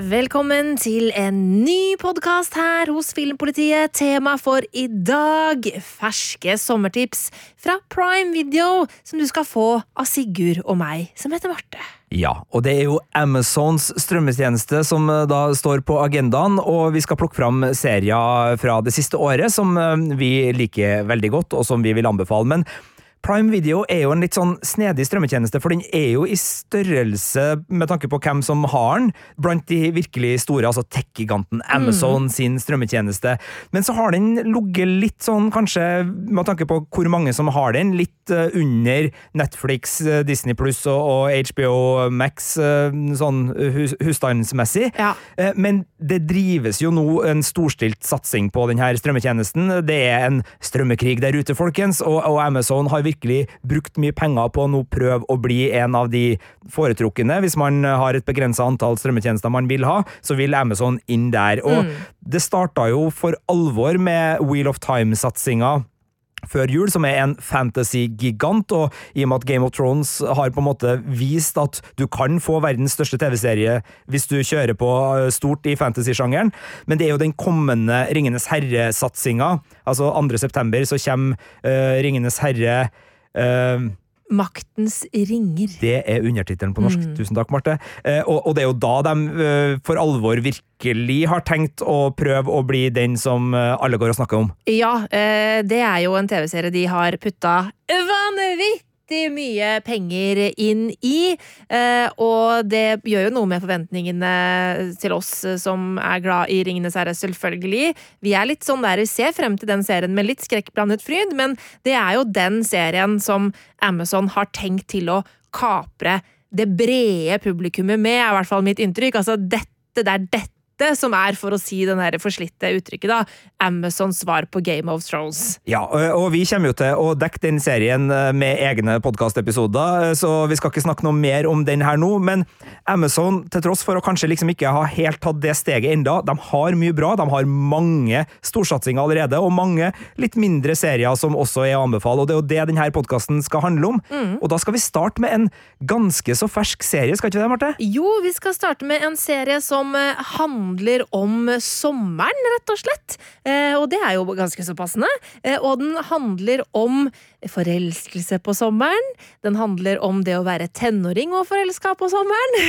Velkommen til en ny podkast her hos Filmpolitiet. Tema for i dag ferske sommertips fra Prime Video, som du skal få av Sigurd og meg, som heter Marte. Ja, og det er jo Amazons strømmetjeneste som eh, da står på agendaen, og vi skal plukke fram serier fra det siste året som eh, vi liker veldig godt, og som vi vil anbefale. Men Prime Video er jo en litt sånn snedig strømmetjeneste, for den er jo i størrelse med tanke på hvem som har den, blant de virkelig store, altså tech-giganten Amazon sin strømmetjeneste. Men så har den ligget litt sånn, kanskje med tanke på hvor mange som har den, litt eh, under Netflix, eh, Disney Pluss og, HBO Max, eh, sånn hus, husstandsmessig. Ja. Men det drives jo nå en storstilt satsing på denne strømmetjenesten. Det er en strømmekrig der ute, folkens, og, og Amazon har virkelig brukt mye penger på å nå prøve å bli en av de foretrukne. Hvis man har et begrensa antall strømmetjenester man vil ha, så vil Amazon inn der. Og det starta jo for alvor med Wheel of Time-satsinga før jul, som er en fantasy-gigant, og i og med at Game of Thrones har på en måte vist at du kan få verdens største TV-serie hvis du kjører på eh, stort i fantasy-sjangeren, men det er jo den kommende Ringenes herre-satsinga, altså 2. september så kommer uh, Ringenes herre eh, Maktens ringer. det er undertittelen på norsk. Tusen takk, Marte. Eh, og, og det er jo da de eh, for alvor virkelig har tenkt å prøve å bli den som eh, alle går og snakker om. Ja, det er jo en TV-serie de har putta vanvittig mye penger inn i. eh, Og det gjør jo noe med forventningene til oss som er glad i Ringenes herre, selvfølgelig. Vi er litt sånn der, vi ser frem til den serien med litt skrekkblandet fryd, men det er jo den serien som Amazon har tenkt til å kapre det brede publikummet med, er i hvert fall mitt inntrykk. Altså, dette, det er dette som er, for å si den forslitte uttrykket, da, Amazons svar på Game of Thrones. Ja, og vi kommer jo til å dekke den serien med egne podkastepisoder, så vi skal ikke snakke noe mer om den her nå. Men Amazon, til tross for å kanskje liksom ikke ha helt tatt det steget enda, de har mye bra. De har mange storsatsinger allerede, og mange litt mindre serier som også er å anbefale. Og det er jo det denne podkasten skal handle om. Og da skal vi starte med en ganske så fersk serie, skal ikke vi det, Marte? Jo, vi skal starte med en serie som eh, handler om sommeren, rett og slett. Eh, og det er jo ganske så passende. Eh, og den handler om forelskelse på sommeren. Den handler om det å være tenåring og forelska på sommeren.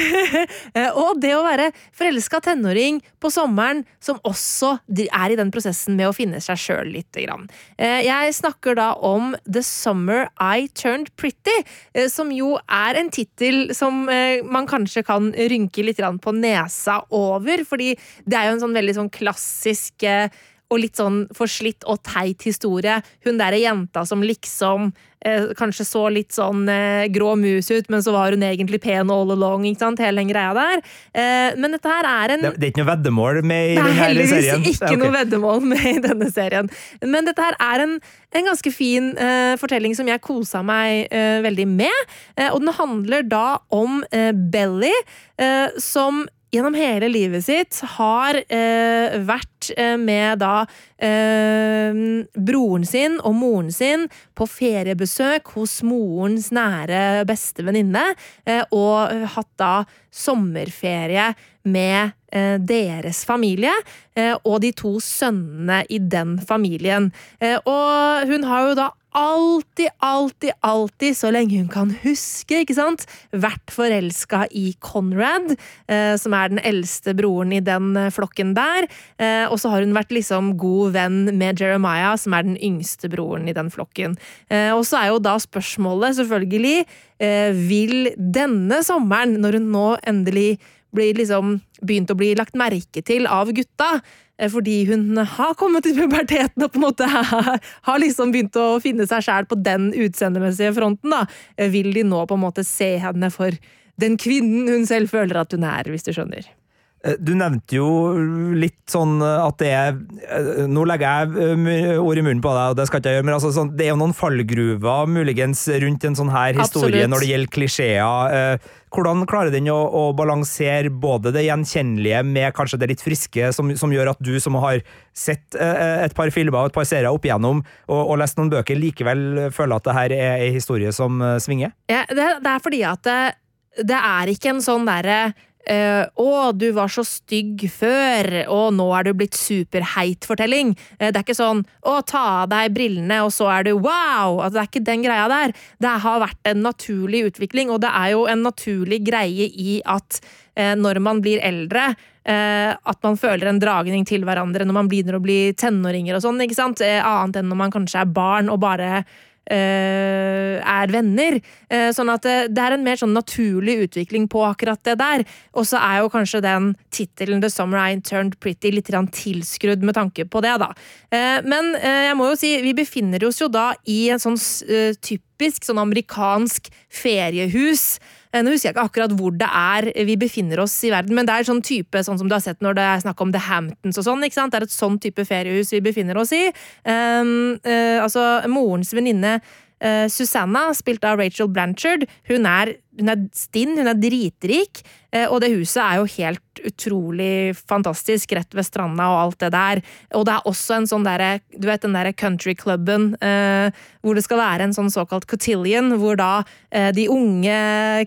Eh, og det å være forelska tenåring på sommeren som også er i den prosessen med å finne seg sjøl lite grann. Jeg snakker da om The Summer I Turned Pretty, som jo er en tittel som man kanskje kan rynke litt på nesa over, fordi det er jo en sånn veldig sånn klassisk eh, og litt sånn forslitt og teit historie. Hun derre jenta som liksom eh, kanskje så litt sånn eh, grå mus ut, men så var hun egentlig pen all along, ikke sant? Hele den greia der. Eh, men dette her er en Det, det er ikke noe veddemål med i denne serien? det er heldigvis ikke okay. noe veddemål med i denne serien. Men dette her er en, en ganske fin eh, fortelling som jeg kosa meg eh, veldig med. Og den handler da om Belly, eh, som gjennom hele livet sitt har eh, vært eh, med da eh, broren sin og moren sin på feriebesøk hos morens nære beste venninne, eh, og hatt da sommerferie med eh, deres familie eh, og de to sønnene i den familien. Og hun har jo da alltid, alltid, alltid, så lenge hun kan huske, ikke sant, vært forelska i Conrad, eh, som er den eldste broren i den eh, flokken der. Eh, og så har hun vært liksom god venn med Jeremiah, som er den yngste broren i den flokken. Eh, og så er jo da spørsmålet, selvfølgelig, eh, vil denne sommeren, når hun nå endelig blir liksom begynt å bli lagt merke til av gutta, eh, fordi hun har kommet til puberteten og på en måte har liksom begynt å finne seg sjæl på den utseendemessige fronten, da. Eh, Vil de nå på en måte se henne for den kvinnen hun selv føler at hun er, hvis du skjønner? Eh, Du nevnte jo litt sånn at det er eh, Nå legger jeg eh, ord i munnen på deg, og det skal ikke jeg gjøre, men altså sånn, det er jo noen fallgruver muligens rundt en sånn her historie Absolutt. når det gjelder klisjeer. Eh, Hvordan klarer den å, å balansere både det gjenkjennelige med kanskje det litt friske, som, som gjør at du som har sett eh, et par filmer og et par serier opp igjennom, og, og lest noen bøker, likevel føler at det her er ei historie som eh, svinger? Ja, det, det er fordi at det, det er ikke en sånn derre eh, å, du var så stygg før, og nå er du blitt superheit-fortelling. Uh, det er ikke sånn å, ta av deg brillene, og så er du wow! Altså, det er ikke den greia der. Det har vært en naturlig utvikling, og det er jo en naturlig greie i at uh, når man blir eldre, at man føler en dragning til hverandre når man begynner å bli tenåringer og sånn, ikke sant? Annet enn når man kanskje er barn og bare er venner. Eh, sånn at det, det er en mer sånn naturlig utvikling på akkurat det der. Og så er jo kanskje den tittelen 'The Summer I Turned Pretty' litt tilskrudd med tanke på det, da. Eh, men eh, jeg må jo si, vi befinner oss jo da i en sånn eh, typisk sånn amerikansk feriehus. Eh, Nå husker jeg ikke akkurat hvor det er vi befinner oss i verden, men det er sånn type sånn som du har sett når det er snakk om The Hamptons og sånn. ikke sant? Det er et sånn type feriehus vi befinner oss i. Um, uh, altså, morens venninne eh, Susanna, spilt av Rachel Blanchard, hun er, hun er stinn, hun er dritrik, uh, og det huset er jo helt utrolig fantastisk, rett ved stranda og alt det der. Og det er også en sånn derre, du vet den derre countryklubben uh, hvor det skal være en sånn såkalt cotillion, hvor da eh, de unge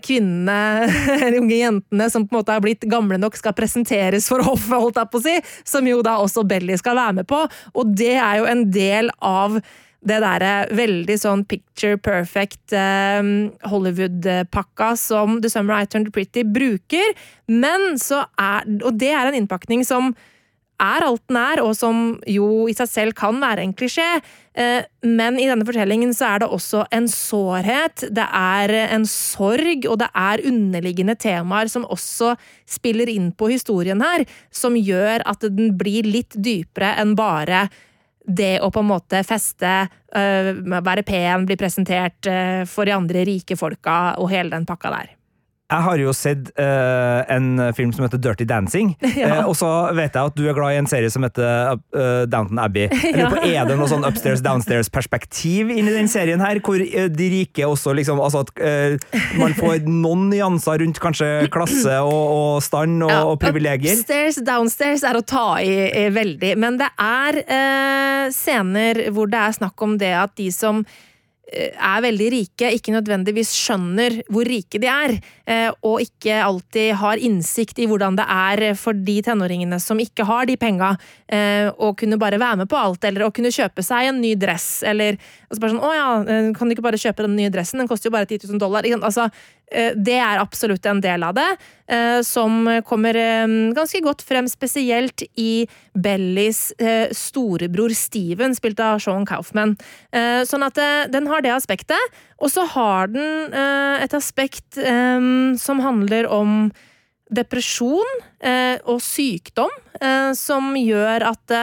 kvinnene, de unge jentene som på en måte har blitt gamle nok, skal presenteres for hoffet, holdt jeg på å si, som jo da også Belly skal være med på. Og det er jo en del av det derre veldig sånn picture perfect eh, Hollywood-pakka som The Summer I Turned Pretty bruker, men så er Og det er en innpakning som er alt den er, og som jo i seg selv kan være en klisjé. Eh, Men i denne fortellingen så er det også en sårhet, det er en sorg, og det er underliggende temaer som også spiller inn på historien her, som gjør at den blir litt dypere enn bare det å på en måte feste, øh, være pen, bli presentert øh, for de andre rike folka og hele den pakka der. Jeg har jo sett uh, en film som heter Dirty Dancing, Ja. uh, og så vet jeg at du er glad i en serie som heter uh, Downton Abbey. Lurer på, Er det noe sånn upstairs-downstairs-perspektiv inni den serien her, hvor de rike også liksom Altså at man får noen nyanser rundt kanskje klasse og, og stand og, Ja, og privilegier? Upstairs, downstairs er å ta i, veldig, men det er scener hvor det er snakk om det at de som er veldig rike, ikke nødvendigvis skjønner hvor rike de er, eh, og ikke alltid har innsikt i hvordan det er for de tenåringene som ikke har de penga, eh, å kunne bare være med på alt, eller å kunne kjøpe seg en ny dress, eller og så bare sånn, å ja, eh, kan du ikke bare kjøpe den nye dressen, den koster jo bare 10 000 dollar. Altså, eh, det er absolutt en del av det, eh, som kommer eh, ganske godt frem, spesielt i Bellys eh, storebror Steven, spilt av Sean Kaufman. Eh, Sånn at eh, den har det aspektet, og så har den eh, et aspekt eh, som handler om depresjon eh, og sykdom, eh, som gjør at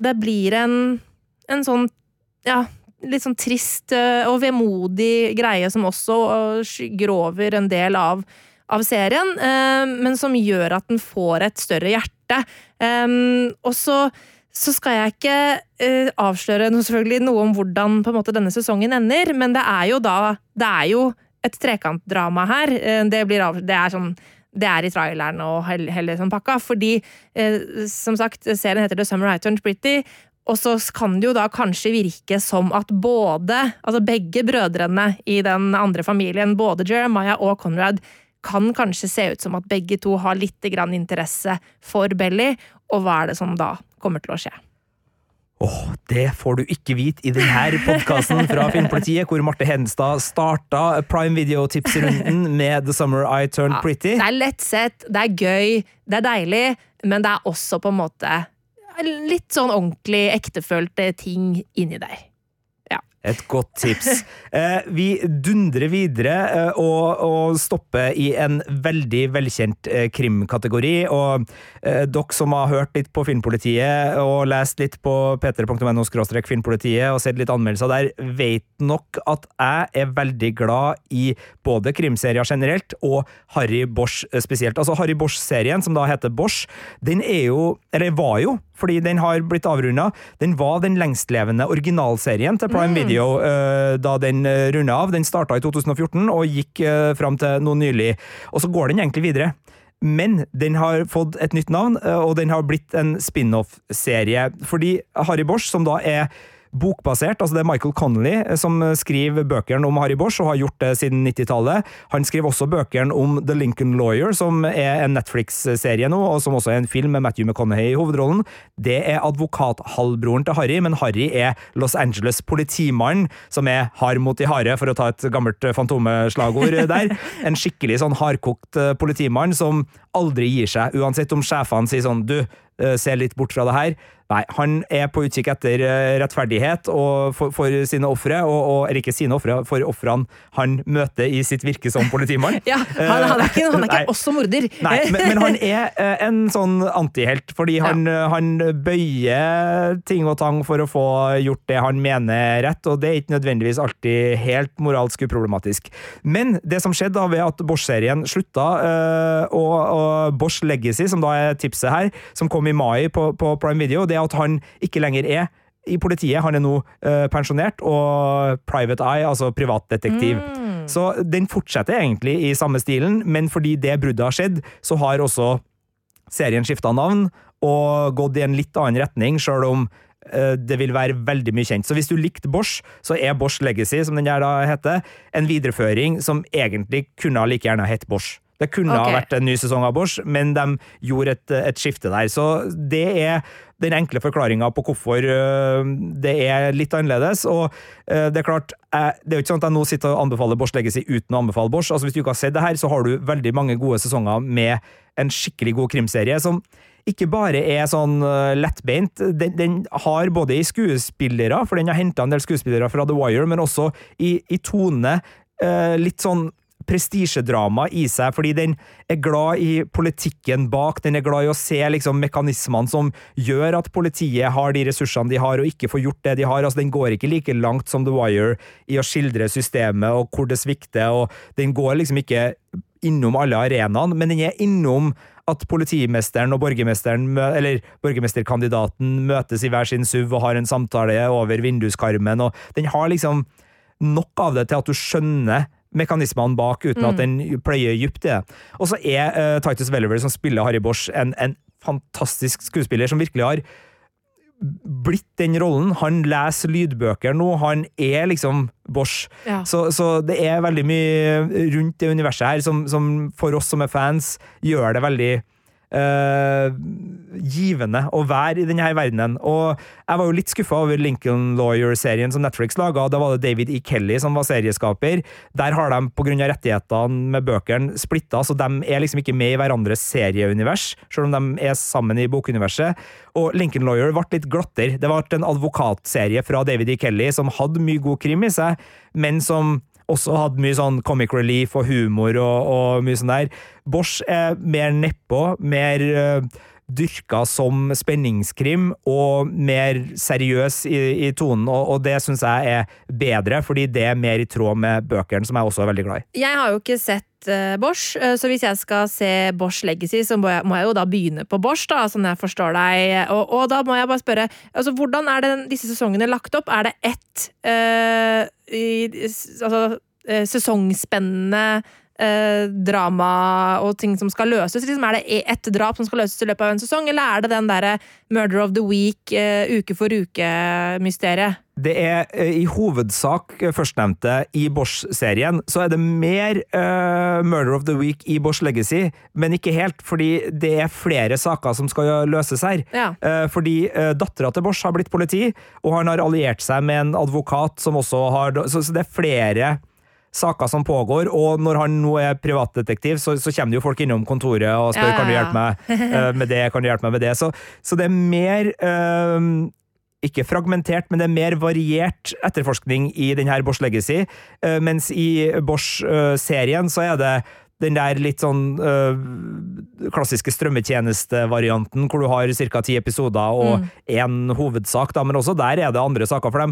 det blir en, en sånn, ja, litt sånn trist eh, og vemodig greie som også eh, skygger over en del av, av serien, eh, men som gjør at den får et større hjerte. Og så, så skal jeg ikke uh, avsløre noe, noe om hvordan måte denne sesongen ender, men det er jo da Det er jo et trekantdrama her. Det, av, det er sånn det er i traileren og hele, heller sånn pakka, fordi uh, som sagt, serien heter The Summer I Turned Pretty, og så kan det jo da kanskje virke som at både, altså begge brødrene i den andre familien, både Jeremiah og Conrad, kan kanskje se ut som at begge to har litt grann interesse for Belly, og hva er det som da kommer til å skje? Åh, det får du ikke vite i denne podkasten fra Filmpolitiet, hvor Marte Hedenstad starta Prime Video-tipsrunden med The Summer I Turned Pretty. Det er lett sett, det er gøy, det er deilig, men det er også på en måte litt sånn ordentlig ektefølte ting inni der. Et godt tips. Eh, vi dundrer videre eh, og, og, stopper i en veldig velkjent eh, krimkategori. Og eh, dere som har hørt litt på Filmpolitiet og lest litt på p3.no filmpolitiet og sett litt anmeldelser der, vet nok at jeg er veldig glad i både krimserier generelt og Harry Bosch spesielt. Altså Harry Bosch-serien, som da heter Bosch, den er jo, eller var jo, fordi den har blitt avrunda. Den var den lengstlevende originalserien til Prime mm. Video uh, da den uh, runda av. Den starta i 2014 og gikk uh, fram til noe nylig. Og så går den egentlig videre. Men den har fått et nytt navn, og den har blitt en spin-off-serie. Fordi Harry Bosch, som da er bokbasert. altså Det er Michael Connolly eh, som skriver bøkene om Harry Bosch, og har gjort det siden 90-tallet. Han skriver også bøkene om The Lincoln Lawyer, som er en Netflix-serie nå, og som også er en film med Matthew McConaughey i hovedrollen. Det er advokathalvbroren til Harry, men Harry er Los Angeles politimannen, som er hard mot de harde, for å ta et gammelt fantomeslagord der. En skikkelig sånn hardkokt eh, politimann som aldri gir seg, uansett om sjefene sier sånn du, eh, se litt bort fra det her. Nei, han er på utkikk etter eh, rettferdighet for, for, sine ofre, og, og, eller ikke sine ofre, for ofrene han møter i sitt virke som politimann. ja, han, han, er ikke, han er ikke også morder. Nei, men, men, han er eh, en sånn antihelt, fordi han, ja. han, bøyer ting og tang for å få gjort det han mener rett, og det er ikke nødvendigvis alltid helt moralsk uproblematisk. Men det som skjedde da ved at Bosch-serien slutta, og, og Bosch Legacy, som da er tipset her, som kom i mai på, på Prime Video, det at han ikke lenger er i politiet. Han er nå uh, pensjonert og private eye, altså privatdetektiv. Mm. Så den fortsetter egentlig i samme stilen, men fordi det bruddet har skjedd, så har også serien skifta navn og gått i en litt annen retning, sjøl om uh, det vil være veldig mye kjent. Så hvis du likte Bosch, så er Bosch Legacy, som den der da heter, en videreføring som egentlig kunne like gjerne hett Bosch. Det kunne okay. ha vært en ny sesong av Bosch, men de gjorde et, et skifte der. Så det er den enkle forklaringa på hvorfor øh, det er litt annerledes. Og øh, det er klart, det er jo ikke sånn at jeg nå sitter og anbefaler Bosch Legacy uten å anbefale Bosch. Altså Hvis du ikke har sett det her, så har du veldig mange gode sesonger med en skikkelig god krimserie som ikke bare er sånn øh, lettbeint. Den, den, har både i skuespillere, for den har henta en del skuespillere fra The Wire, men også i, i tone litt sånn prestisjedrama i seg, fordi den er glad i politikken bak. Den er glad i å se liksom, mekanismene som gjør at politiet har de ressursene de har, og ikke får gjort det de har. Altså, den går ikke like langt som The Wire i å skildre systemet og hvor det svikter, og den går liksom ikke innom alle arenaene, men den er innom at politimesteren og borgermesteren, eller borgermesterkandidaten møtes i hver sin SUV og har en samtale over vinduskarmen, og den har liksom nok av det til at du skjønner mekanismene bak, uten mm. at den pløyer dypt i det. Og så er uh, Titus Welliver, som spiller Harry Bosch, en, en fantastisk skuespiller som virkelig har blitt den rollen. Han leser lydbøker nå, han er liksom Bosch. Ja. Så, så, det er veldig mye rundt det universet her som, som for oss som er fans, gjør det veldig uh, givende å være i denne verdenen. Og jeg var jo litt skuffa over Lincoln Lawyer-serien som Netflix laga. Da var det David E. Kelly som var serieskaper. Der har de pga. rettighetene med bøkene splitta, så de er liksom ikke med i hverandres serieunivers, selv om de er sammen i bokuniverset. Og Lincoln Lawyer ble litt glatter. Det ble en advokatserie fra David E. Kelly som hadde mye god krim i seg, men som også hadde mye sånn comic relief og humor og, og mye sånn der. Bosch er mer nedpå, mer uh, dyrka som spenningskrim og mer seriøs i, i tonen, og, og det syns jeg er bedre, fordi det er mer i tråd med bøkene, som jeg også er veldig glad i. Jeg har jo ikke sett uh, Bosch, uh, så hvis jeg skal se Bosch Legacy, så må jeg, må jeg jo da begynne på Bosch, da, sånn jeg forstår deg. Og, og, da må jeg bare spørre, altså hvordan er den, disse sesongene lagt opp? Er det ett øh, i, altså, sesongspennende eh, drama og ting som skal løses? Liksom, er det e- ett drap som skal løses i løpet av en sesong, eller er det den derre Murder of the Week, eh, uke for uke-mysteriet? Det er eh, i hovedsak eh, førstnevnte i Bosch-serien. Så er det mer uh, Murder of the Week i Bosch Legacy, men ikke helt, fordi det er flere saker som skal løses her. Ja. Uh, fordi uh, dattera til Bosch har blitt politi, og han har alliert seg med en advokat som også har Så, så det er flere saker som pågår, og når han nå er privatdetektiv, så, så kommer det jo folk innom kontoret og spør ja, ja, ja. kan du hjelpe meg uh, med det, kan du hjelpe meg med det. Så, så det er mer uh, ikke fragmentert, men det er mer variert etterforskning i denne Bosch Legacy, eh, mens i Bosch-serien så er det den der litt sånn øh, klassiske strømmetjenestevarianten, hvor du har ca. ti episoder og én hovedsak, da, men også der er det andre saker. For de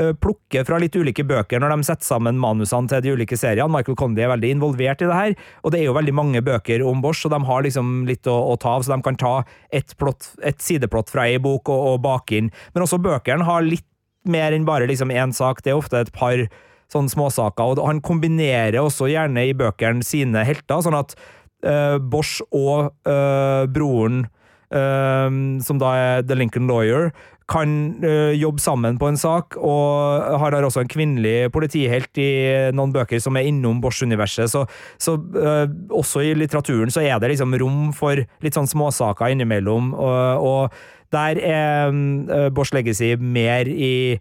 øh, plukker fra litt ulike bøker når de setter sammen manusene til de ulike seriene. Michael Condy er veldig involvert i det her, og det er jo veldig mange bøker om Bosch, så de har liksom litt å, å ta av, så de kan ta et, plott, et sideplott fra ei bok og, og bake inn. Men også bøkene har litt mer enn bare liksom én sak. Det er ofte et par sånne småsaker. Og han kombinerer også gjerne i bøkene sine helter, sånn at uh, Bosch og uh, broren, uh, som da er The Lincoln Lawyer, kan jobbe sammen på en sak, og har også en kvinnelig politihelt i noen bøker som er innom Bosch-universet. Så, så også i litteraturen så er det liksom rom for litt sånn småsaker innimellom, og, og der er Bosch Legacy mer i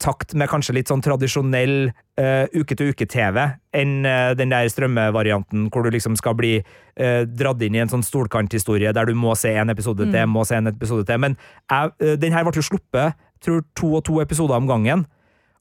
takt med kanskje litt sånn tradisjonell uh, uke-til-uke-TV enn uh, den der strømmevarianten hvor du liksom skal bli uh, dratt inn i en sånn stolkanthistorie der du må se en episode Mm. til, må se en episode til. Men jeg, den her ble jo sluppet, tror to og to episoder om gangen.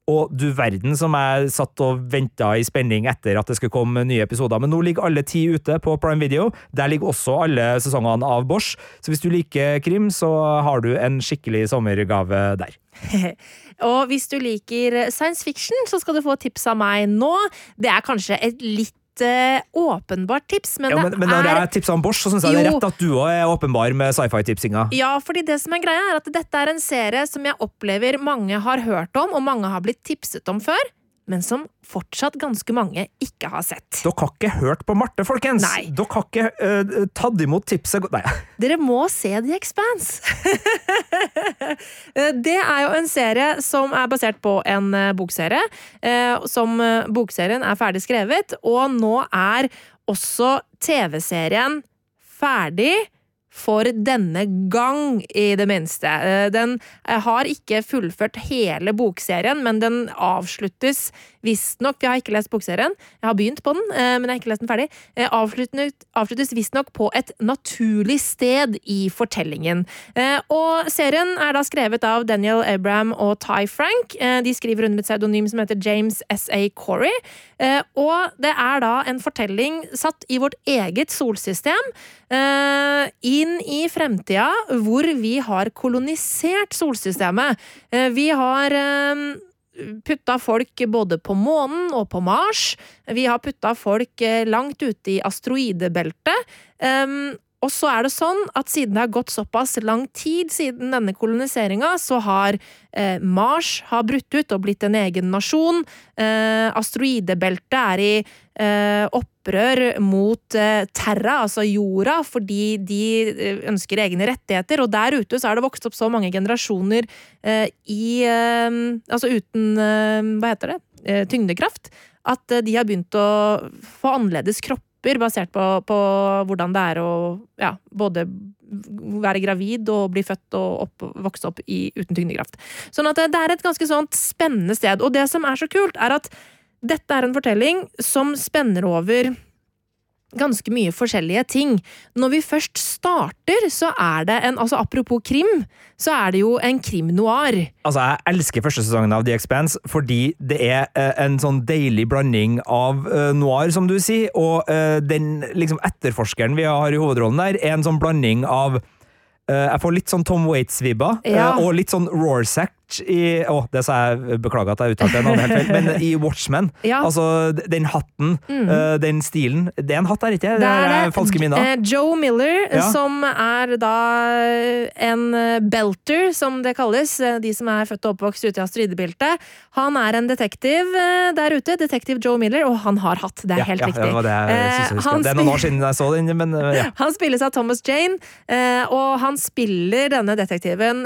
Og du verden som jeg satt og venta i spenning etter at det skulle komme nye episoder. Men nå ligger alle ti ute på Prime Video. Der ligger også alle sesongene av Bosch. Så hvis du liker krim, så har du en skikkelig sommergave der. Og hvis du liker science fiction, så skal du få tips av meg nå. Det er kanskje et litt eh, åpenbart tips, men, Ja, men, men når er jeg tipsa om Bosch, så syns jeg det er rett at du òg er åpenbar med sci-fi-tipsinga. Ja, fordi det som er greia er at dette er en serie som jeg opplever mange har hørt om, og mange har blitt tipset om før, men som fortsatt ganske mange ikke har sett. Dere har ikke hørt på Marte, folkens! Nei. Dere har ikke uh, tatt imot tipset Nei. Dere må se The Expanse! det er jo en serie som er basert på en eh, bokserie. eh, Som eh, bokserien er ferdig skrevet, og nå er også TV-serien ferdig. For denne gang, i det minste. Eh, Den eh, har ikke fullført hele bokserien, men den avsluttes visstnok Jeg har ikke lest bokserien, jeg har begynt på den, eh, men jeg har ikke lest den ferdig. Eh, Avsluttes, visstnok på et naturlig sted i fortellingen. Eh, Og serien er da skrevet av Daniel Abraham og Ty Frank. De skriver under et pseudonym som heter James S.A. Corey. Og det er da en fortelling satt i vårt eget solsystem. Inn i fremtida, hvor vi har kolonisert solsystemet. Vi har putta folk både på månen og på Mars. Vi har putta folk eh, langt ute i asteroidebeltet. Um, og så er det sånn at siden det har gått såpass lang tid siden denne koloniseringa, så har eh, Mars har brutt ut og blitt en egen nasjon. Eh, asteroidebeltet er i eh, opprør mot eh, Terra, altså jorda, fordi de eh, ønsker egne rettigheter. Og der ute så er det vokst opp så mange generasjoner eh, i Altså uten Hva heter det? Tyngdekraft. At de har begynt å få annerledes kropper basert på, på hvordan det er å ja, både være gravid og bli født og opp, vokse opp i, uten tyngdekraft. Sånn at det er et ganske sånt spennende sted. Og det som er så kult, er at dette er en fortelling som spenner over ganske mye forskjellige ting. Når vi først starter, så er det en Altså apropos krim, så er det jo en krim noir. Altså, Jeg elsker første sesongen av The Expanse fordi det er eh, en sånn deilig blanding av eh, noir, som du sier, og eh, den liksom etterforskeren vi har i hovedrollen der, er en sånn blanding av eh, jeg får litt sånn Tom Waits-vibber, eh, Ja. og litt sånn Rorschach i Å, det sa jeg Beklager at jeg uttalte er helt feil, men i Watchmen. Ja. Altså, den hatten, eh, den stilen Det er en hatt der, ikke? Det Det er, falske minner. eh, Joe Miller, Ja. som er da en eh, belter, som det kalles. De som er født og oppvokst ute i asteroidebeltet. Han er en detektiv der ute. Detektiv Joe Miller, og han har hatt. Det er Ja, helt ja, riktig. Det det jeg jeg Det er noen år siden jeg så den, men. Han spilles av Thomas Jane, og han spiller denne detektiven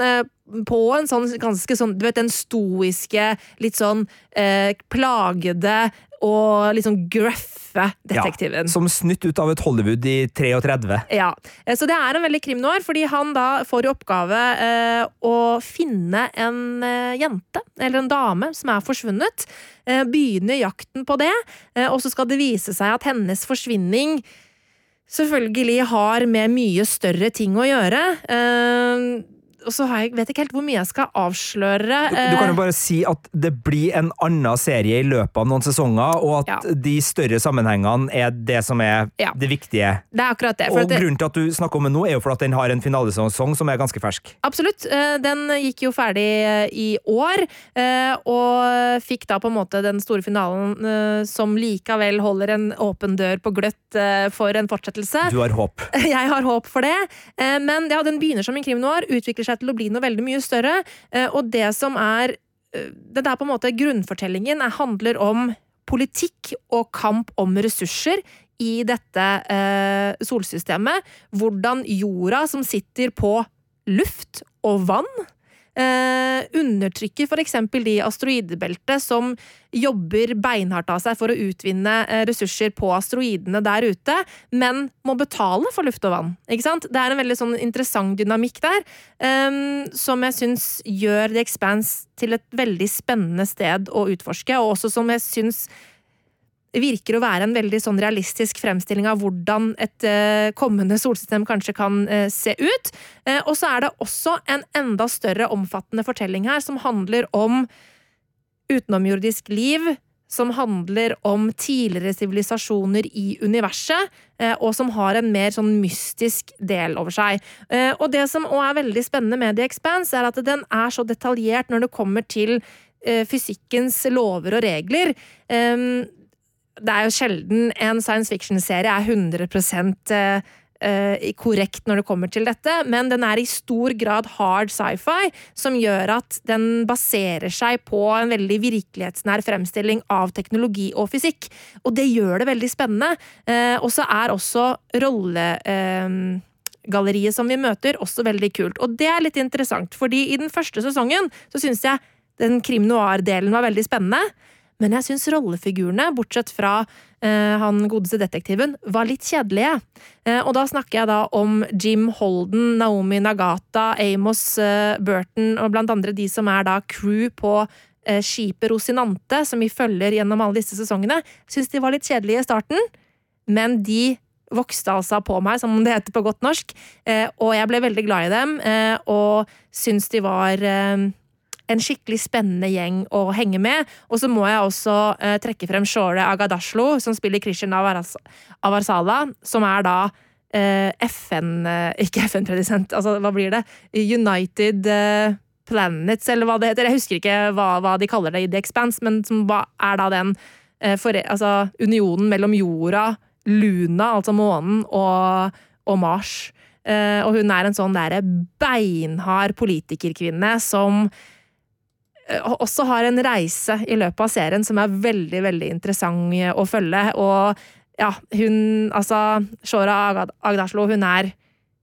på en sånn ganske sånn Du vet den stoiske, litt sånn eh, plagede og litt sånn gruffe detektiven. Ja, som snytt ut av et Hollywood i 33. Ja, eh, Så det er en veldig krimnoir, fordi han da får i oppgave eh, å finne en eh, jente, eller en dame, som er forsvunnet. Eh, begynner jakten på det, eh, og så skal det vise seg at hennes forsvinning selvfølgelig har med mye større ting å gjøre. Eh, og så har jeg, vet jeg ikke helt hvor mye jeg skal avsløre. Du, du kan jo eh, bare si at det blir en annen serie i løpet av noen sesonger, og at Ja. de større sammenhengene er det som er Ja. det viktige. Det er akkurat det. Og det grunnen til at du snakker om det nå, er jo for at den har en finalesesong som er ganske fersk. Absolutt. Eh, Den gikk jo ferdig eh, i år, og fikk da på en måte den store finalen som likevel holder en åpen dør på gløtt for en fortsettelse. Du har håp. Jeg har håp for det. Men ja, den begynner som en krimnoir, utvikler seg til å bli noe veldig mye større. eh, Og det som er eh, Det der på en måte grunnfortellingen er, handler om politikk og kamp om ressurser i dette eh, solsystemet. Hvordan jorda, som sitter på luft og vann, eh, undertrykker f.eks. de asteroidebeltet som jobber beinhardt av seg for å utvinne eh, ressurser på asteroidene der ute, men må betale for luft og vann. Ikke sant? Det er en veldig sånn interessant dynamikk der, ehm, som jeg syns gjør The Expanse til et veldig spennende sted å utforske, og også som jeg syns virker å være en veldig sånn realistisk fremstilling av hvordan et eh, kommende solsystem kanskje kan eh, se ut. Eh, og så er det også en enda større, omfattende fortelling her, som handler om utenomjordisk liv, som handler om tidligere sivilisasjoner i universet, og som har en mer sånn mystisk del over seg. Og det som òg er veldig spennende med The Expanse, er at den er så detaljert når det kommer til fysikkens lover og regler. Det er jo sjelden en science fiction-serie er 100 eh, eh, korrekt når det kommer til dette, men den er i stor grad hard sci-fi, som gjør at den baserer seg på en veldig virkelighetsnær fremstilling av teknologi og fysikk. Og det gjør det veldig spennende. Eh, og så er også rolle... Eh, som vi møter, også veldig kult. Og det er litt interessant, fordi i den første sesongen så syns jeg den krim noir-delen var veldig spennende. Men jeg syns rollefigurene, bortsett fra eh, han godeste detektiven, var litt kjedelige. Eh, og da snakker jeg da om Jim Holden, Naomi Nagata, Amos eh, Burton og blant andre de som er da crew på eh, skipet Rosinante, som vi følger gjennom alle disse sesongene. Syns de var litt kjedelige i starten, men de vokste altså på meg, som det heter på godt norsk, eh, og jeg ble veldig glad i dem, eh, og syns de var en skikkelig spennende gjeng å henge med. Og så må jeg også eh, trekke frem Shore Agadashlo, som spiller Christian Avarsala, som er da eh, FN eh, Ikke FN-predisent, altså hva blir det? United eh, Planets, eller hva det heter. Jeg husker ikke hva, hva de kaller det i The Expanse, men som er da den eh, for, altså, unionen mellom jorda, Luna, altså månen, og, og Mars. Uh, og hun er en sånn derre beinhard politikerkvinne som også har en reise i løpet av serien som er veldig, veldig interessant å følge. Og ja, hun Altså, Shora Agdaslo, hun er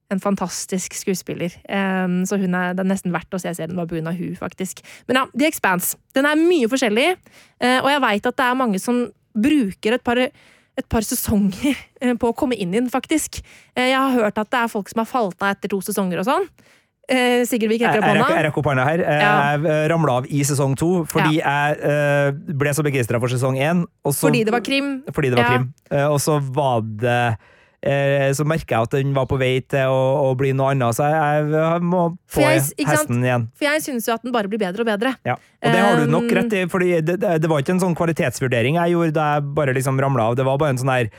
en fantastisk skuespiller. Um, så hun er, det er nesten verdt å se serien bare pga. hun, faktisk. Men ja, The Expanse. Den er mye forskjellig, uh, og jeg veit at det er mange som bruker et par et par sesonger eh, på å komme inn i den, faktisk. Eh, Jeg har hørt at det er folk som har falt av etter to sesonger og sånn. Eh, Sigurd Vik rekker opp hånda. jeg rekker opp hånda her. Jeg Ja. Jeg ramla av i sesong to fordi jeg eh, ble så begeistra for sesong én. Fordi det var krim. Fordi det var Ja. krim. Eh, og så var det eh, Så merka jeg at den var på vei til å, å bli noe annet, så jeg, jeg må få jeg- hesten igjen. For jeg syns jo at den bare blir bedre og bedre. Ja. Og det har du nok rett i, for det, det, det var ikke en sånn kvalitetsvurdering jeg gjorde da jeg bare liksom ramla av. Det var bare en sånn her eh,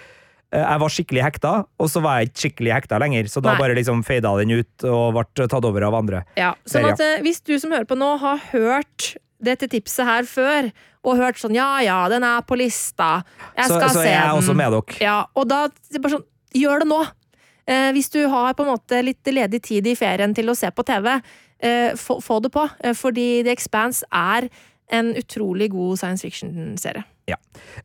jeg var skikkelig hekta, og så var jeg ikke skikkelig hekta lenger. Så da Nei. bare liksom fada den ut og ble tatt over av andre. Ja, sånn at ja. Hvis du som hører på nå har hørt dette tipset her før, og hørt sånn ja ja, den er på lista, jeg Så, skal så se er jeg også med dere. Ja, og da bare sånn, gjør det nå! Eh, hvis du har på en måte litt ledig tid i ferien til å se på TV, eh, få, få det på. Eh, fordi The Expanse er en utrolig god science fiction-serie.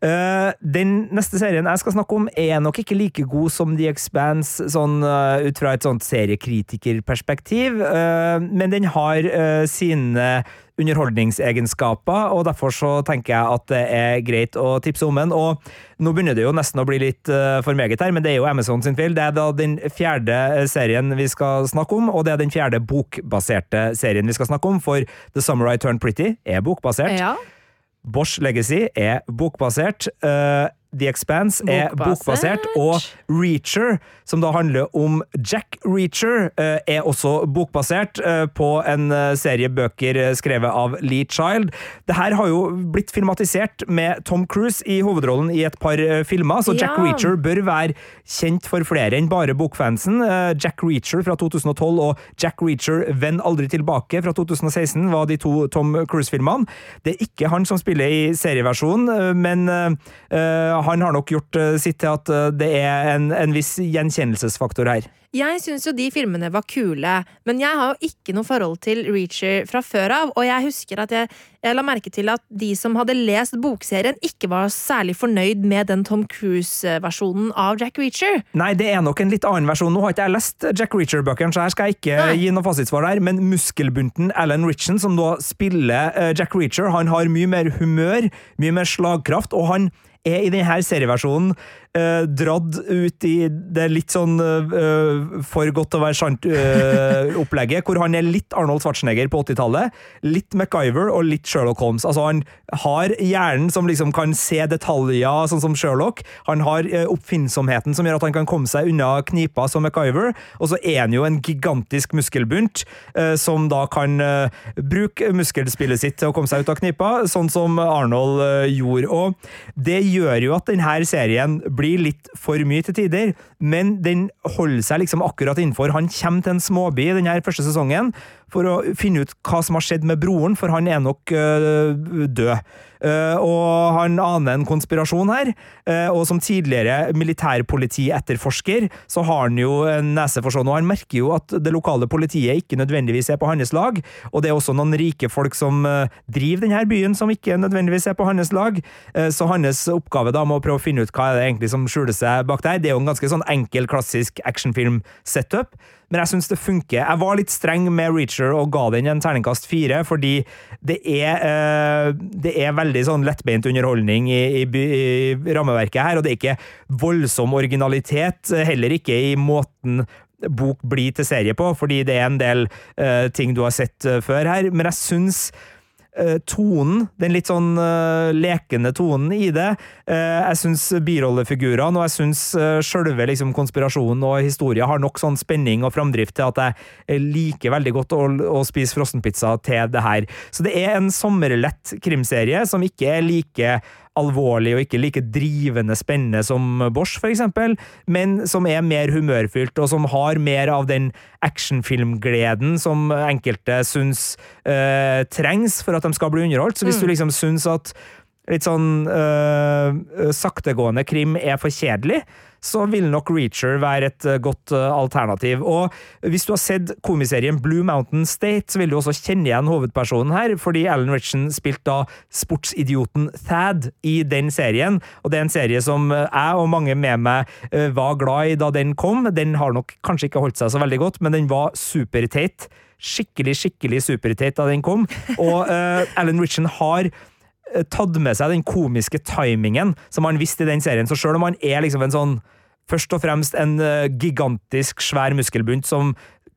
Eh, den neste serien jeg skal snakke om, er nok ikke like god som The Expanse, sånn uh, ut fra et sånt seriekritikerperspektiv, uh, men den har sine underholdningsegenskaper, og derfor så tenker jeg at det er greit å tipse om den. Og nå begynner det jo nesten å bli litt for meget her, men det er jo Amazon sin feil. Det er da den fjerde serien vi skal snakke om, og det er den fjerde bokbaserte serien vi skal snakke om, for The Summer I Turned Pretty er bokbasert. Ja. Bosch Legacy er bokbasert. Eh, The Expanse er Bokbasert. bokbasert, og Reacher, som da handler om Jack Reacher, eh, er også bokbasert eh, på en eh, serie bøker skrevet av Lee Child. Det her har jo blitt filmatisert med Tom Cruise i hovedrollen i et par filmer, så Jack Ja. Reacher bør være kjent for flere enn bare bokfansen. Jack Reacher fra 2012 og Jack Reacher Venn aldri tilbake fra 2016 var de to Tom Cruise-filmene. Det er ikke han som spiller i serieversjonen, men eh, han har nok gjort eh, sitt til at eh, det er en, en viss gjenkjennelsesfaktor her. Jeg syns jo de filmene var kule, men jeg har jo ikke noe forhold til Reacher fra før av, og jeg husker at jeg, jeg la merke til at de som hadde lest bokserien, ikke var særlig fornøyd med den Tom Cruise-versjonen av Jack Reacher. Nei, det er nok en litt annen versjon. Nå har ikke jeg lest Jack Reacher-bøkene, så her skal jeg ikke Nei. gi noe fasitsvar der, men muskelbunten Alan Ritchen, som da spiller eh, Jack Reacher, han har mye mer humør, mye mer slagkraft, og han er i denne serieversjonen eh, dratt ut i det litt sånn eh, for godt til å være sant-opplegget, hvor han er litt Arnold Schwarzenegger på 80-tallet, litt MacGyver og litt Sherlock Holmes. Altså, han har hjernen som liksom kan se detaljer, sånn som Sherlock. Han har eh, oppfinnsomheten som gjør at han kan komme seg unna knipa som MacGyver, og så er han jo en gigantisk muskelbunt eh, som da kan eh, bruke muskelspillet sitt til å komme seg ut av knipa, sånn som Arnold eh, gjorde. Og det gjør jo at denne serien blir litt for mye til tider, men den holder seg liksom akkurat innenfor. Han kommer til en småby i denne første sesongen for å finne ut hva som har skjedd med broren, for han er nok øh, død. Eh, og han aner en konspirasjon her, eh, og som tidligere militærpolitietterforsker, så har han jo en nese for sånn, og han merker jo at det lokale politiet ikke nødvendigvis er på hans lag, og det er også noen rike folk som eh, driver denne byen, som ikke nødvendigvis er på hans lag, Eh, så hans oppgave da med å prøve å finne ut hva er det egentlig som skjuler seg bak der. Det er jo en ganske sånn enkel, klassisk actionfilm-setup, men jeg syns det funker. Jeg var litt streng med Reacher og ga den en terningkast fire, fordi det er, eh, det er veldig sånn lettbeint underholdning i, i, i rammeverket her, og det er ikke voldsom originalitet, heller ikke i måten bok blir til serie på, fordi det er en del uh, ting du har sett uh, før her, men jeg syns tonen, den litt sånn uh, lekende tonen i det. Uh, jeg syns birollefigurene og jeg syns uh, sjølve liksom, konspirasjonen og historien har nok sånn spenning og framdrift til at jeg eh, liker veldig godt å, å spise frossenpizza til det her. Så det er en sommerlett krimserie som ikke er like alvorlig og ikke like drivende spennende som Bosch, for eksempel, men som er mer humørfylt, og som har mer av den actionfilmgleden som enkelte syns eh, trengs for at de skal bli underholdt. Så hvis du liksom syns at litt sånn øh, saktegående krim er for kjedelig, så vil nok Reacher være et øh, godt øh, alternativ. Og hvis du har sett komiserien Blue Mountain State, så vil du også kjenne igjen hovedpersonen her, fordi Alan Ritchen spilte da sportsidioten Thad i den serien, og det er en serie som jeg og mange med meg øh, var glad i da den kom. Den har nok kanskje ikke holdt seg så veldig godt, men den var superteit. Skikkelig, skikkelig superteit da den kom, og Alan Ritchen har eh, tatt med seg den komiske timingen som han visste i den serien. Så selv om han er liksom en sånn Først og fremst en eh, gigantisk svær muskelbunt som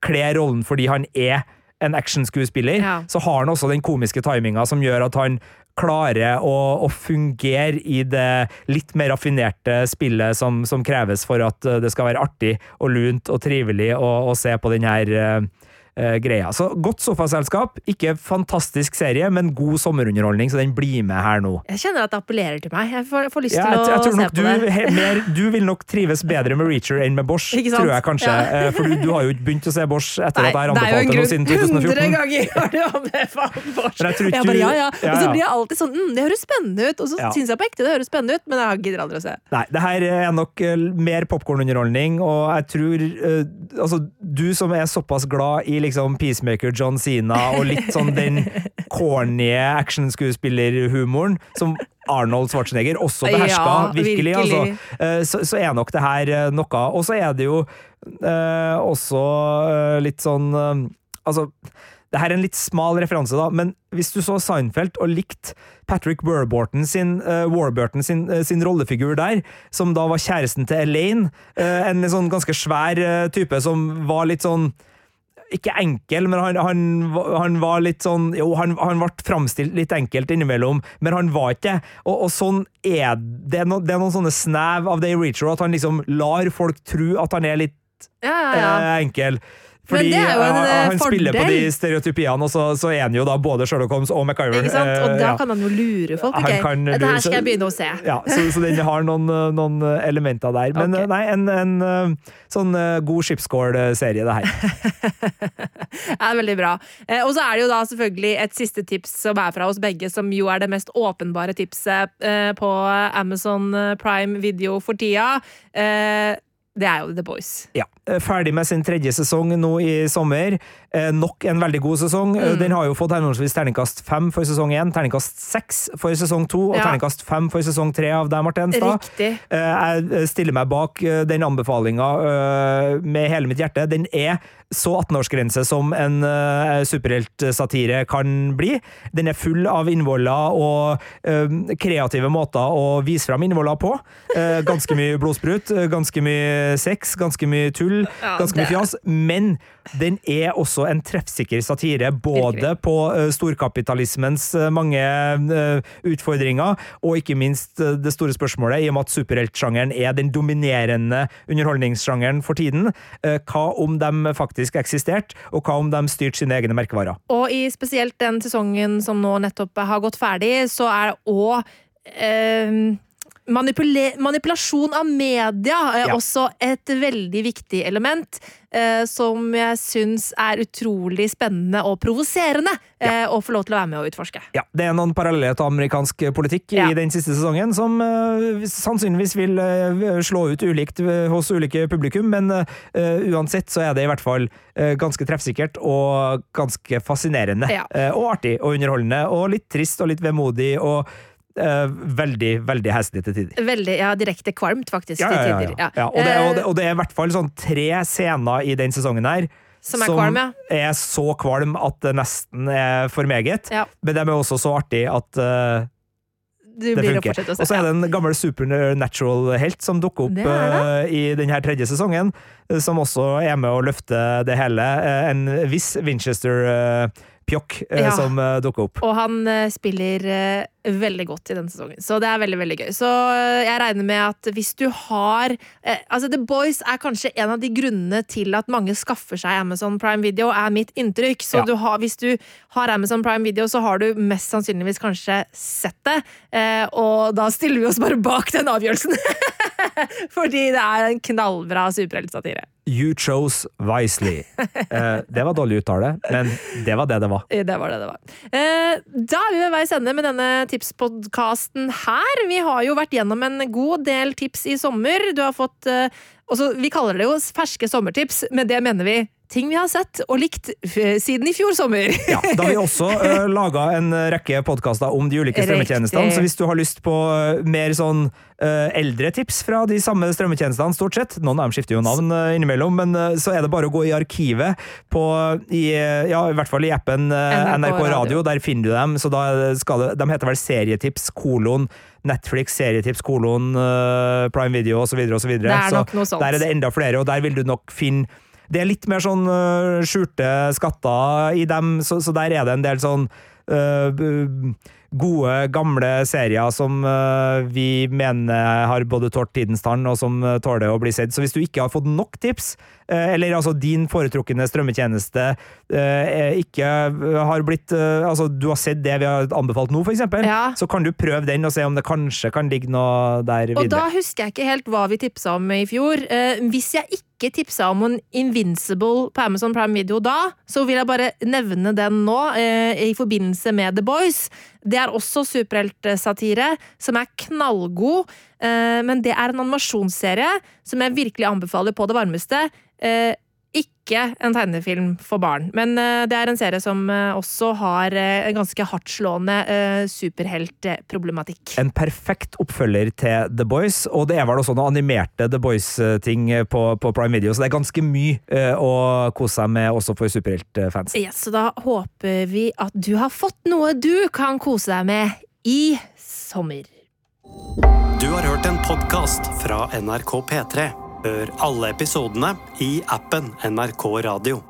kler rollen fordi han er en actionskuespiller, Ja. så har han også den komiske timinga som gjør at han klarer å, å fungere i det litt mer raffinerte spillet som, som kreves for at eh, det skal være artig og lunt og trivelig å, å se på den her eh, eh, greia. Så godt sofaselskap. Ikke fantastisk serie, men god sommerunderholdning, så den blir med her nå. Jeg kjenner at det appellerer til meg. Jeg får, får lyst Ja, til jeg, å jeg tror se på du, det. mer, du vil nok trives bedre med Reacher enn med Bosch, tror jeg kanskje. Ja. Eh, For du, du har jo ikke begynt å se Bosch etter Nei, at jeg har det er jo en anbefalt det jo siden grunn. 2014. 100 ganger har du anbefalt Bosch. Jeg Jeg bare, ja, ja. Ja, Og så blir jeg alltid sånn mm, Det høres spennende ut. Og så Ja. syns jeg på ekte det høres spennende ut, men jeg gidder aldri å se. Nei, det her er nok eh, mer popkornunderholdning, og jeg tror uh, Altså, du som er såpass glad i liksom Peacemaker John Cena og litt sånn den corny actionskuespillerhumoren som Arnold Schwarzenegger også beherska, Ja, virkelig, virkelig. altså. Eh, Så, så er nok det her eh, noe. Og så er det jo eh, også eh, litt sånn Altså, det her er en litt smal referanse, da, men hvis du så Seinfeld og likte Patrick Warburton sin, uh, Warburton sin, uh, sin rollefigur der, som da var kjæresten til Elaine, Uh, en sånn ganske svær type som var litt sånn ikke enkel, men han, han, han var litt sånn Jo, han, han ble framstilt litt enkelt innimellom, men han var ikke det. Og, og sånn er det. No, det er noen sånne snev av det i Reacher, at han liksom lar folk tro at han er litt Ja, ja, ja. eh, enkel. Fordi en, eh, han spiller på de stereotypiene, og så, så er han jo da både Sherlock Holmes og MacGyver. Ikke sant? Og Eh, da kan han jo lure folk. Okay, ok? kan Dette her skal jeg begynne å se. Ja, så, så den har noen, eh, noen elementer der. Men Ok. eh, nei, en, en sånn god skipsskål-serie, det her. Det er veldig bra. Og så er det jo da selvfølgelig et siste tips som er fra oss begge, som jo er det mest åpenbare tipset på Amazon Prime Video for tida. Det er jo The Boys. Ja, eh, Ferdig med sin tredje sesong nå i sommer. Eh, nok en veldig god sesong. Eh, Mm. Den har jo fått henholdsvis terningkast fem for sesong én, terningkast seks for sesong to og Ja. terningkast fem for sesong tre av deg, Marte. Eh, Jeg stiller meg bak den anbefalinga med hele mitt hjerte. Den er så 18-årsgrense som en uh, superheltsatire kan bli. Den er full av innvoller og uh, kreative måter å vise fram innvoller på. Uh, ganske mye blodsprut, eh, ganske mye sex, ganske mye tull, Ja, ganske mye fjas. Men den er også en treffsikker satire, både Virkelig. på eh, storkapitalismens eh, mange eh, utfordringer, og ikke minst eh, det store spørsmålet, i og med at superheltsjangeren er den dominerende underholdningssjangeren for tiden. eh, Hva om de faktisk eksisterte, og hva om de styrte sine egne merkevarer? Og i spesielt den sesongen som nå nettopp har gått ferdig, så er det òg manipule manipulasjon av media er Ja. også et veldig viktig element. Eh, som jeg syns er utrolig spennende og provoserende eh, å få lov til å være med og utforske. Ja, Det er noen paralleller til amerikansk politikk Ja. i den siste sesongen, som eh, sannsynligvis vil eh, slå ut ulikt eh, hos ulike publikum, men eh, uansett så er det i hvert fall ganske treffsikkert og ganske fascinerende. Ja. og artig og underholdende, og litt trist og litt vemodig, og eh, veldig, veldig heslig til tider. Veldig, ja, direkte kvalmt, faktisk, Ja, til ja, ja, tider. ja. ja. Og, det, og, det, Eh, og det er i hvert fall sånn tre scener i den sesongen her Som er kvalm, ja. er så kvalm at det nesten er for meget. Ja. Men de er også så artig at eh, det funker. Og så er det en gammel supernatural-helt som dukker Det opp er eh, i denne tredje sesongen, som også er med å løfte det hele. En viss Winchester-pjokk Ja. som eh, dukker opp. Og han eh, spiller eh, veldig godt i denne sesongen, så det er veldig veldig gøy. Så eh, jeg regner med at hvis du har eh, Altså, The Boys er kanskje en av de grunnene til at mange skaffer seg Amazon Prime Video, er mitt inntrykk. Så Ja. du har, hvis du har Amazon Prime Video, så har du mest sannsynligvis kanskje sett det. Eh, og da stiller vi oss bare bak den avgjørelsen. Fordi det er en knallbra superheltsatire. You chose wisely. Eh, det var dårlig uttale, men det var det det var. Det var det det var. Eh, da er vi ved veis ende med denne tipspodkasten her. Vi har jo vært gjennom en god del tips i sommer. Du har fått eh, også, Vi kaller det jo ferske sommertips, men det mener vi ting vi har sett og likt eh, siden i fjor sommer. Ja, da har vi også uh, laga en rekke podkaster om de ulike strømmetjenestene, så hvis du har lyst på eh, mer sånn uh, eldre tips fra de samme strømmetjenestene, stort sett, noen av dem skifter jo navn uh, innimellom, men uh, så er det bare å gå i arkivet på, i, eh, ja, i hvert fall i appen eh, NRK NRK, Radio. Radio. der finner du dem, så da skal det, de heter vel Serietips kolon Netflix, serietips, kolon, eh, Prime Video osv. osv. Er. Der er det enda flere, og der vil du nok finne det er litt mer sånn uh, skjulte skatter i dem, så, så der er det en del sånn uh, gode, gamle serier som uh, vi mener har både tålt tidens tann, og som tåler å bli sett. Så hvis du ikke har fått nok tips, eller altså din foretrukne strømmetjeneste øh, ikke øh, har blitt Altså, du har sett det vi har anbefalt nå, eksempel, Ja. så kan du prøve den og se om det kanskje kan ligge noe der videre. Og da husker jeg ikke helt hva vi tipsa om i fjor. Eh, hvis jeg ikke tipsa om en Invincible på Amazon Prime Video da, så vil jeg bare nevne den nå, eh, i forbindelse med The Boys. Det er også superheltsatire, som er knallgod. Eh, men det er en animasjonsserie som jeg virkelig anbefaler på det varmeste. Eh, ikke en tegnefilm for barn, men eh, det er en serie som også har en ganske hardtslående superheltproblematikk. En perfekt oppfølger til The Boys, og det er vel også noen animerte The Boys-ting på, på Prime Video, så det er ganske mye å kose seg med også for superheltfans. Yes, så da håper vi at du har fått noe du kan kose deg med i sommer. Du har hørt en podkast fra NRK P3. Hør alle episodene i appen NRK Radio.